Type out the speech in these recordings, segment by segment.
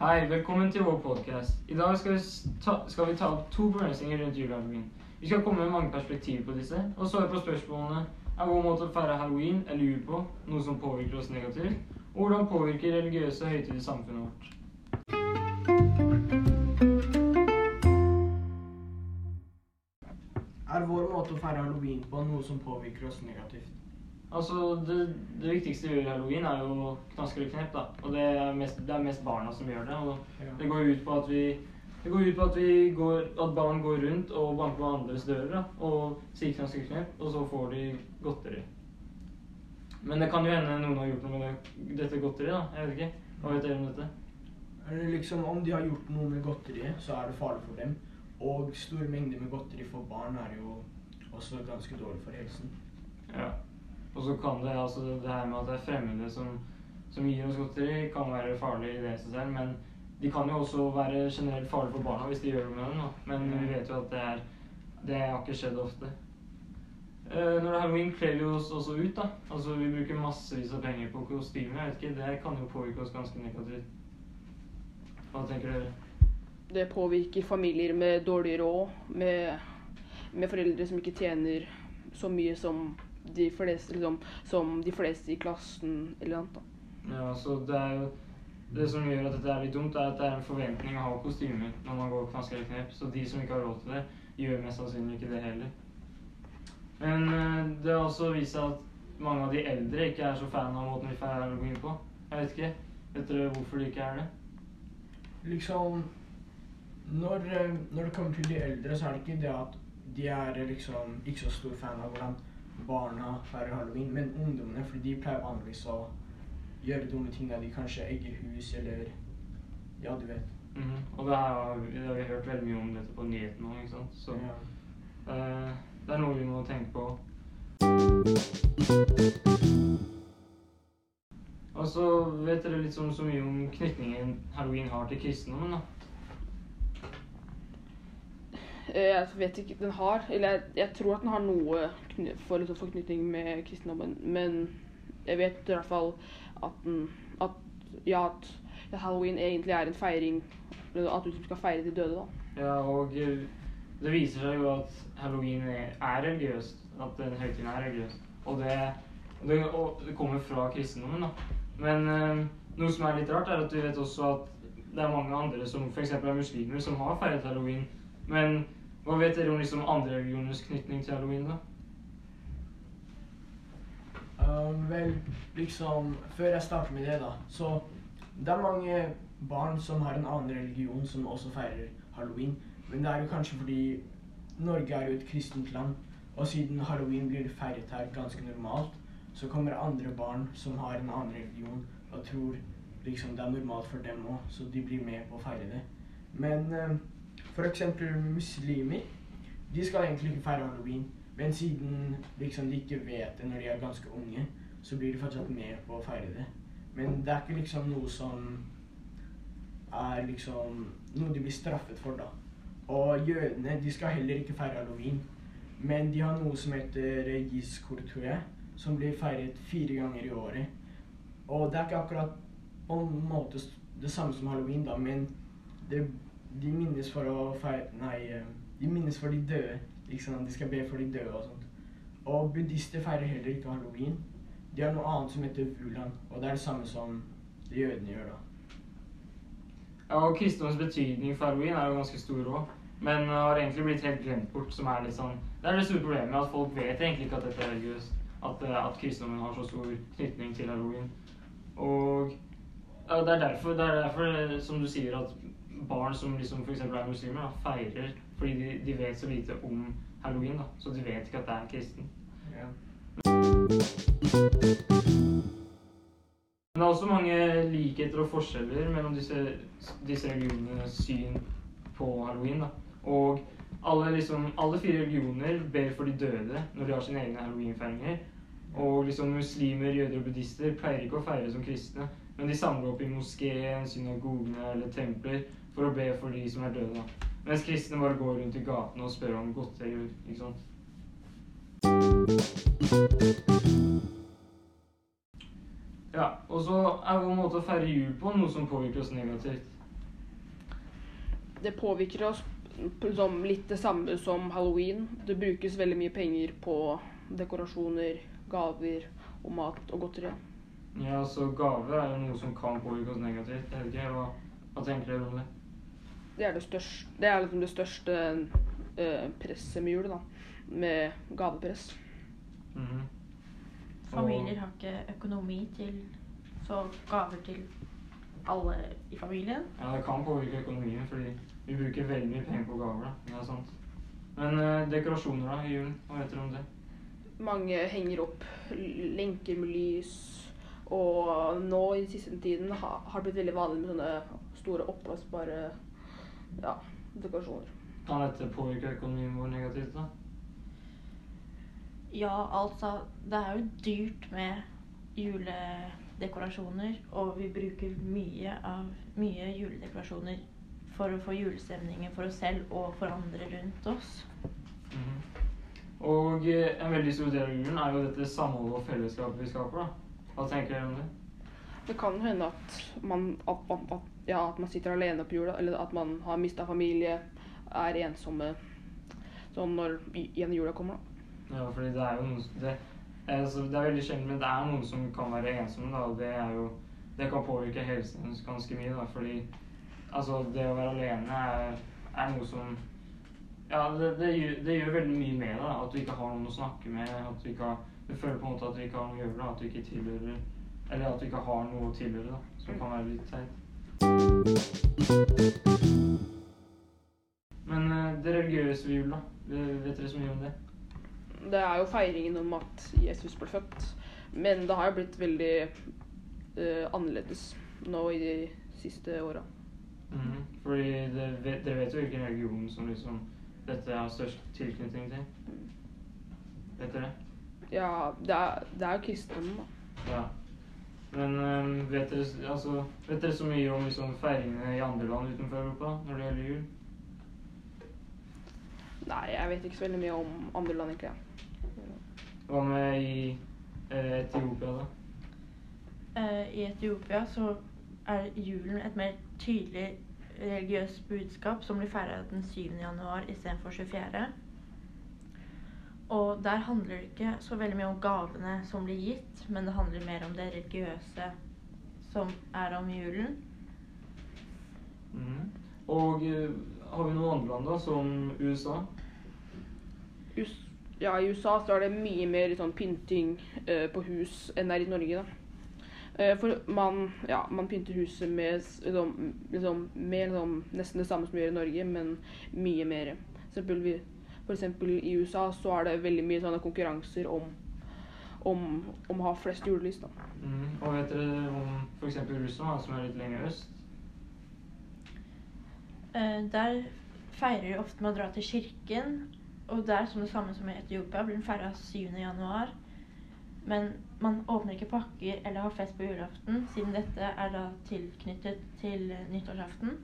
Hei, velkommen til vår podcast. I dag skal vi, ta, skal vi ta opp to problemstillinger rundt julehalloween. Vi skal komme med mange perspektiver på disse, og svare på spørsmålene er vår måte å feire halloween eller jul på noe som påvirker oss negativt, og hvordan påvirker religiøse høytider samfunnet vårt. Er vår måte å feire halloween på noe som påvirker oss negativt? Altså, det, det viktigste vi gjør i halloween er jo knask eller knepp, da. Og det er, mest, det er mest barna som gjør det. Og det går ut på at vi det går ut på at, vi går, at barn går rundt og banker på andres dører da, og sier knask eller knepp, og så får de godteri. Men det kan jo hende noen har gjort noe med det, dette godteriet, da. Jeg vet ikke. Hva vet dere om dette? Liksom, Om de har gjort noe med godteriet, så er det farlig for dem. Og store mengder med godteri for barn er jo også ganske dårlig for helsen. Ja. Og så kan det, altså det her med at det er fremmede som, som gir oss godteri, kan være farlig i det seg selv, men de kan jo også være generelt farlige for barna hvis de gjør noe med dem. da. Men vi vet jo at det, er, det har ikke skjedd ofte. Uh, når det er halloween, kler vi oss også ut. da. Altså Vi bruker massevis av penger på kostymer. Jeg vet ikke, Det kan jo påvirke oss ganske negativt. Hva tenker dere? Det påvirker familier med dårlig råd, med, med foreldre som ikke tjener så mye som de fleste, liksom, som de fleste i klassen eller annet. da. Ja, så det er jo det som gjør at dette er litt dumt, er at det er en forventning å ha kostymer når man går knask eller knep. Så de som ikke har råd til det, gjør mest sannsynlig ikke det heller. Men eh, det har også vist seg at mange av de eldre ikke er så fan av måten vi feirer halloween på. Jeg vet ikke. Vet dere hvorfor de ikke er det? Liksom når, eh, når det kommer til de eldre, så er det ikke det at de er eh, liksom ikke så stor fan av hvordan barna feirer halloween, men ungdommene, for de pleier vanligvis å gjøre dumme ting de kanskje egger hus eller Ja, du vet. Mhm. Og det, her har, det har vi hørt veldig mye om dette på nyhetene nå, ikke sant. Så Ja. uh, det er noe vi må tenke på. Og så vet dere litt sånn så mye om knytningen halloween har til kristendommen, da. Eh, Jeg vet ikke, den har, eller jeg, jeg tror at den har noe for, liksom, forknytning med kristendommen, men jeg vet i hvert fall at, den, at, ja, at halloween egentlig er en feiring, at du skal feire de døde da. Ja, og eh, det viser seg jo at halloween er religiøst. At den høytiden er religiøs. Og det, det, og det kommer fra kristendommen, da. Men øh, noe som er litt rart, er at du vet også at det er mange andre som f.eks. er muslimer, som har feiret halloween. Men hva vet dere om liksom andre religioners knytning til halloween, da? Um, vel, liksom Før jeg starter med det, da, så Det er mange barn som har en annen religion, som også feirer halloween. Men det er jo kanskje fordi Norge er jo et kristent land, og siden halloween blir feiret her ganske normalt, så kommer andre barn som har en annen religion, og tror liksom det er normalt for dem òg, så de blir med på å feire det. Men um, eksempel muslimer, de skal egentlig ikke feire halloween. Men siden liksom de ikke vet det når de er ganske unge, så blir de fortsatt med på å feire det. Men det er ikke liksom noe som er liksom noe de blir straffet for, da. Og jødene de skal heller ikke feire halloween. Men de har noe som heter Yiskor, tror jeg, som blir feiret fire ganger i året. Og det er ikke akkurat på en måte det samme som halloween, da, men det, de minnes for å feire Nei, eh, de minnes for de døde. Sant? De skal be for de døde og sånt. Og buddhister feirer heller ikke halloween. De har noe annet som heter vulan, og det er det samme som de jødene gjør, da. Ja, og kristendommens betydning for halloween er jo ganske stor òg. Men har egentlig blitt helt glemt bort, som er litt sånn Det er det store problemet, at folk vet egentlig ikke at dette er religiøst. At, eh, at kristendommen har så stor knytning til halloween. Og ja, det er derfor, det er derfor eh, som du sier, at barn som liksom f.eks. er muslimer, da, feirer fordi de, de vet så lite om halloween. da, Så de vet ikke at det er kristen. Ja. Men det er også mange likheter og forskjeller mellom disse, disse religionenes syn på halloween. da. Og alle, liksom, alle fire religioner ber for de døde når de har sine egne halloweenfeiringer. Og liksom muslimer, jøder og buddhister pleier ikke å feire som kristne, men de samler opp i moskeen, synagogene eller templer for å be for de som er døde. da. Mens kristne bare går rundt i gatene og spør om godteri. ikke sant? Ja, og så er vår måte å feire jul på noe som påvirker oss negativt. det påvirker oss som litt det samme som halloween. Det brukes veldig mye penger på dekorasjoner, gaver og mat og godteri. Ja, så gaver er jo noe som kan påvirke oss negativt. Ikke, hva, hva tenker dere om det? Det er det største, det er liksom det største uh, presset med jul, da. Med gavepress. Mhm. Familier har ikke økonomi til så gaver til alle i familien. Ja, det kan påvirke økonomien, fordi vi bruker veldig mye penger på gaver. da. Det er sant. Men uh, dekorasjoner da, i julen, hva vet dere om det? Mange henger opp lenker med lys. Og nå i siste tiden har det blitt veldig vanlig med sånne store oppblåsbare ja, dekorasjoner. Kan dette påvirke økonomien vår negativt, da? Ja, altså Det er jo dyrt med juledekorasjoner, og vi bruker mye av mye juledekorasjoner for å få julestemningen for oss selv og for andre rundt oss. Mhm. Og eh, en veldig stor del av julen er jo dette samholdet og fellesskapet vi skaper. da. Hva tenker dere om det? Det kan hende at man, at, at, ja, at man sitter alene på jula, eller at man har mista familie, er ensomme sånn når igjen jula kommer. da. Ja, fordi det er jo noen det, altså, det er veldig sjelden, men det er noen som kan være ensomme, da, og det er jo Det kan påvirke helsen hennes ganske mye, da, fordi altså, det å være alene er, er noe som Ja, det, det, gjør, det gjør veldig mye med deg, at du ikke har noen å snakke med, at du har Du føler på en måte at du ikke har noe å gjøre, da, at du ikke tilhører Eller at du ikke har noe å tilhøre, da, som kan være litt teit. Men eh, det religiøse ved jul, da? Vet dere så mye om det? Det er jo feiringen om at Jesus ble født, men det har jo blitt veldig uh, annerledes nå i de siste åra. Mhm. Fordi det, vet- dere vet jo hvilken religion som liksom dette har størst tilknytning til? Vet dere? Ja, det er, det er jo kristendommen, da. Ja. Men øhm, vet, dere, altså, vet dere så mye om liksom, feiringene i andre land utenfor Europa når det gjelder jul? Nei, jeg vet ikke så veldig mye om andre land, egentlig. Ja. Hva med i eh, Etiopia, da? Eh, I Etiopia så er julen et mer tydelig religiøst budskap som blir feira den 7. januar istedenfor 24. Og der handler det ikke så veldig mye om gavene som blir gitt, men det handler mer om det religiøse som er om julen. Mm. Og øh, har vi noen andre land, da, som USA? US, ja, I USA så er det mye mer sånn pynting uh, på hus enn det er i Norge. da. Eh, for man, ja, man pynter huset med liksom, med liksom, nesten det samme som vi gjør i Norge, men mye mer. For eksempel i USA så er det veldig mye sånne konkurranser om, om, om å ha flest julelys. da. Mm. Og vet dere om f.eks. Russland, som er litt lenger øst? Uh, der feirer de ofte med å dra til kirken, og der, som det samme som i Etiopia, blir den feira 7. januar. Men man åpner ikke pakker eller har fest på julaften, siden dette er da tilknyttet til nyttårsaften.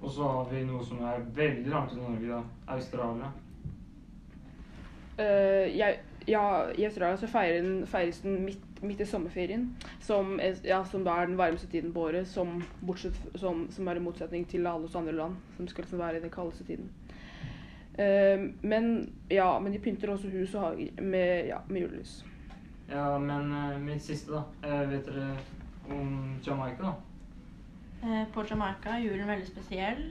Og så har vi noe som er veldig langt unna Norge, da. Australia. Uh, jeg, ja, I Australia så feirer den, feires den midt, midt i sommerferien, som, ja, som da er den varmeste tiden på året, som, bortsett, som, som er i motsetning til alle oss andre land, som skal liksom være i den kaldeste tiden. Uh, men, ja, men de pynter også hus og hager med, ja, med julelys. Ja, men uh, mitt siste, da. Eh, vet dere om Jamaica, da? Eh, på Jamaica er julen veldig spesiell.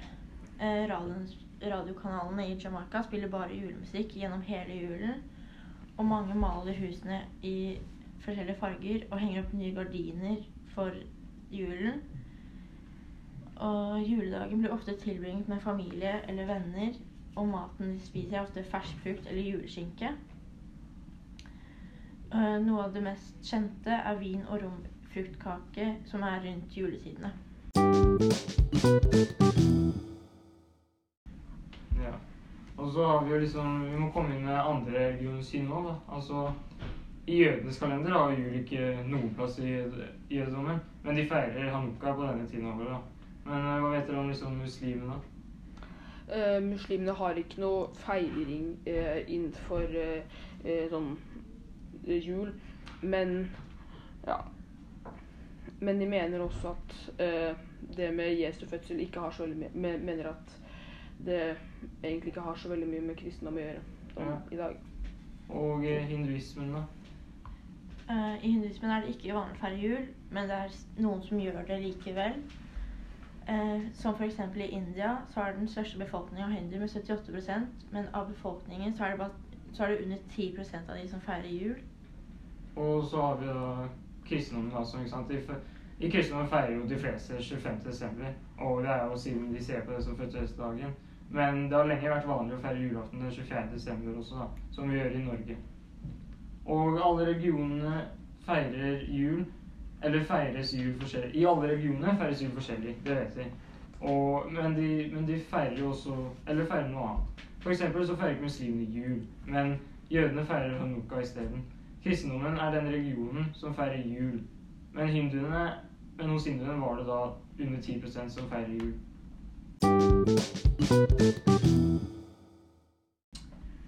Eh, radiokanalene i Jamaica spiller bare julemusikk gjennom hele julen. Og mange maler husene i forskjellige farger og henger opp nye gardiner for julen. Og juledagen blir ofte tilbringet med familie eller venner, og maten de spiser er ofte fersk frukt eller juleskinke. Eh, Noe av det mest kjente er vin- og romfruktkake, som er rundt juletidene. Ja. Og så har vi jo liksom Vi må komme inn med andre religionssyn nå, da. Altså I jødenes kalender har jul ikke noen plass i jødedommen. Men de feirer hanukka på denne tiden året, da. Men eh, hva vet dere om liksom muslimene? Uh, muslimene har ikke noe feiring uh, innenfor uh, sånn jul, men ja. Men de mener også at eh, det med Jesu fødsel ikke har så veldig mye Mener at det egentlig ikke har så veldig mye med kristendom å gjøre da, Ja. i dag. Og eh, hinduismen, da? Eh, I hinduismen er det ikke vanlig å feire jul, men det er noen som gjør det likevel. Eh, som f.eks. i India så er den største befolkningen av hindu med 78% men av befolkningen så er det, bare, så er det under 10% av de som feirer jul. Og så har vi da kristendommen, altså. ikke sant? I, I kristendommen feirer jo de fleste 25. desember, og det er jo siden de ser på det som fødselsdagen. Men det har lenge vært vanlig å feire julaften den 24. desember også, da, som vi gjør i Norge. Og alle religionene feirer jul, eller feires jul forskjellig. I alle religioner feires jul forskjellig, det vet vi. Og, men, de, men de feirer jo også Eller feirer noe annet. For eksempel så feirer ikke muslimene jul, men jødene feirer hanukka isteden. Kristendommen er den religionen som feirer jul. Men, hinduene, men hos hinduene var det da under 10% som feirer jul.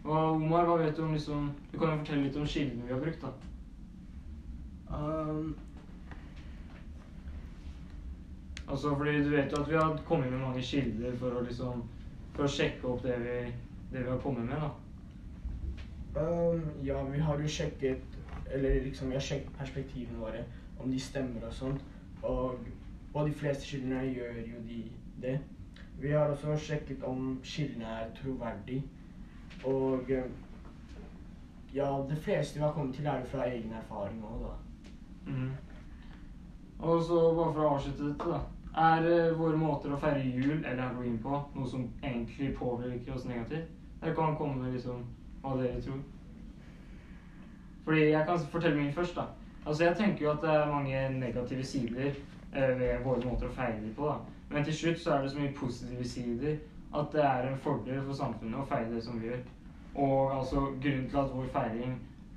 Og Omar, hva vet du om liksom Du kan jo fortelle litt om kildene vi har brukt, da. Um, Altså, fordi du vet jo at vi har kommet med mange kilder for å liksom For å sjekke opp det vi, det vi har kommet med, da. Um, ja, vi har jo sjekket Eller liksom, vi har sjekket perspektivene våre, om de stemmer og sånt. Og, på de fleste kildene gjør jo de det. Vi har også sjekket om kildene er troverdige. Og ja, det fleste vi har kommet til, er jo fra egen erfaring òg, da. Mhm. Og så bare for å avslutte dette, da. Er uh, våre måter å feire jul eller halloween på noe som egentlig påvirker oss negativt? Eller kan komme liksom hva dere tror. Fordi jeg kan fortelle min først, da. Altså Jeg tenker jo at det er mange negative sider eh, ved våre måter å feire på. da. Men til slutt så er det så mye positive sider at det er en fordel for samfunnet å feire det som vi gjør. Og altså grunnen til at vår feiring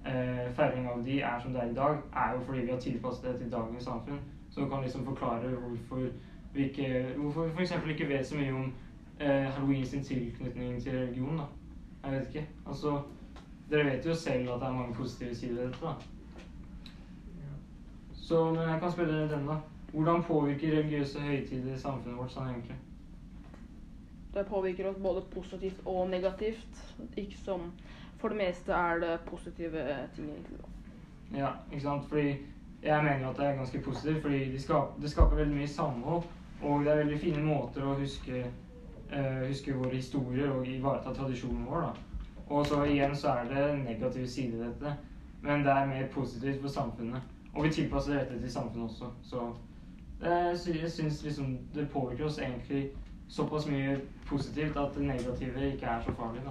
eh, feiring av de er som det er i dag, er jo fordi vi har tilpasset det til dagens samfunn. Som kan liksom forklare hvorfor vi ikke Hvorfor f.eks. ikke vet så mye om eh, halloween sin tilknytning til religion. da. Jeg vet ikke. Altså Dere vet jo selv at det er mange positive sider ved dette. da. Så, men jeg kan spørre dere den, da. Hvordan påvirker religiøse høytider samfunnet vårt sånn egentlig? Det påvirker oss både positivt og negativt. Ikke som For det meste er det positive ting, egentlig. da. Ja, ikke sant? Fordi jeg mener at det er ganske positivt, fordi det skaper, det skaper veldig mye samhold. Og det er veldig fine måter å huske, eh, huske våre historier og ivareta tradisjonen vår. da. Og så igjen så er det negativ side ved dette, men det er mer positivt for samfunnet. Og vi tilpasser dette til samfunnet også, så sy- jeg syns liksom det påvirker oss egentlig såpass mye positivt at det negative ikke er så farlig, da.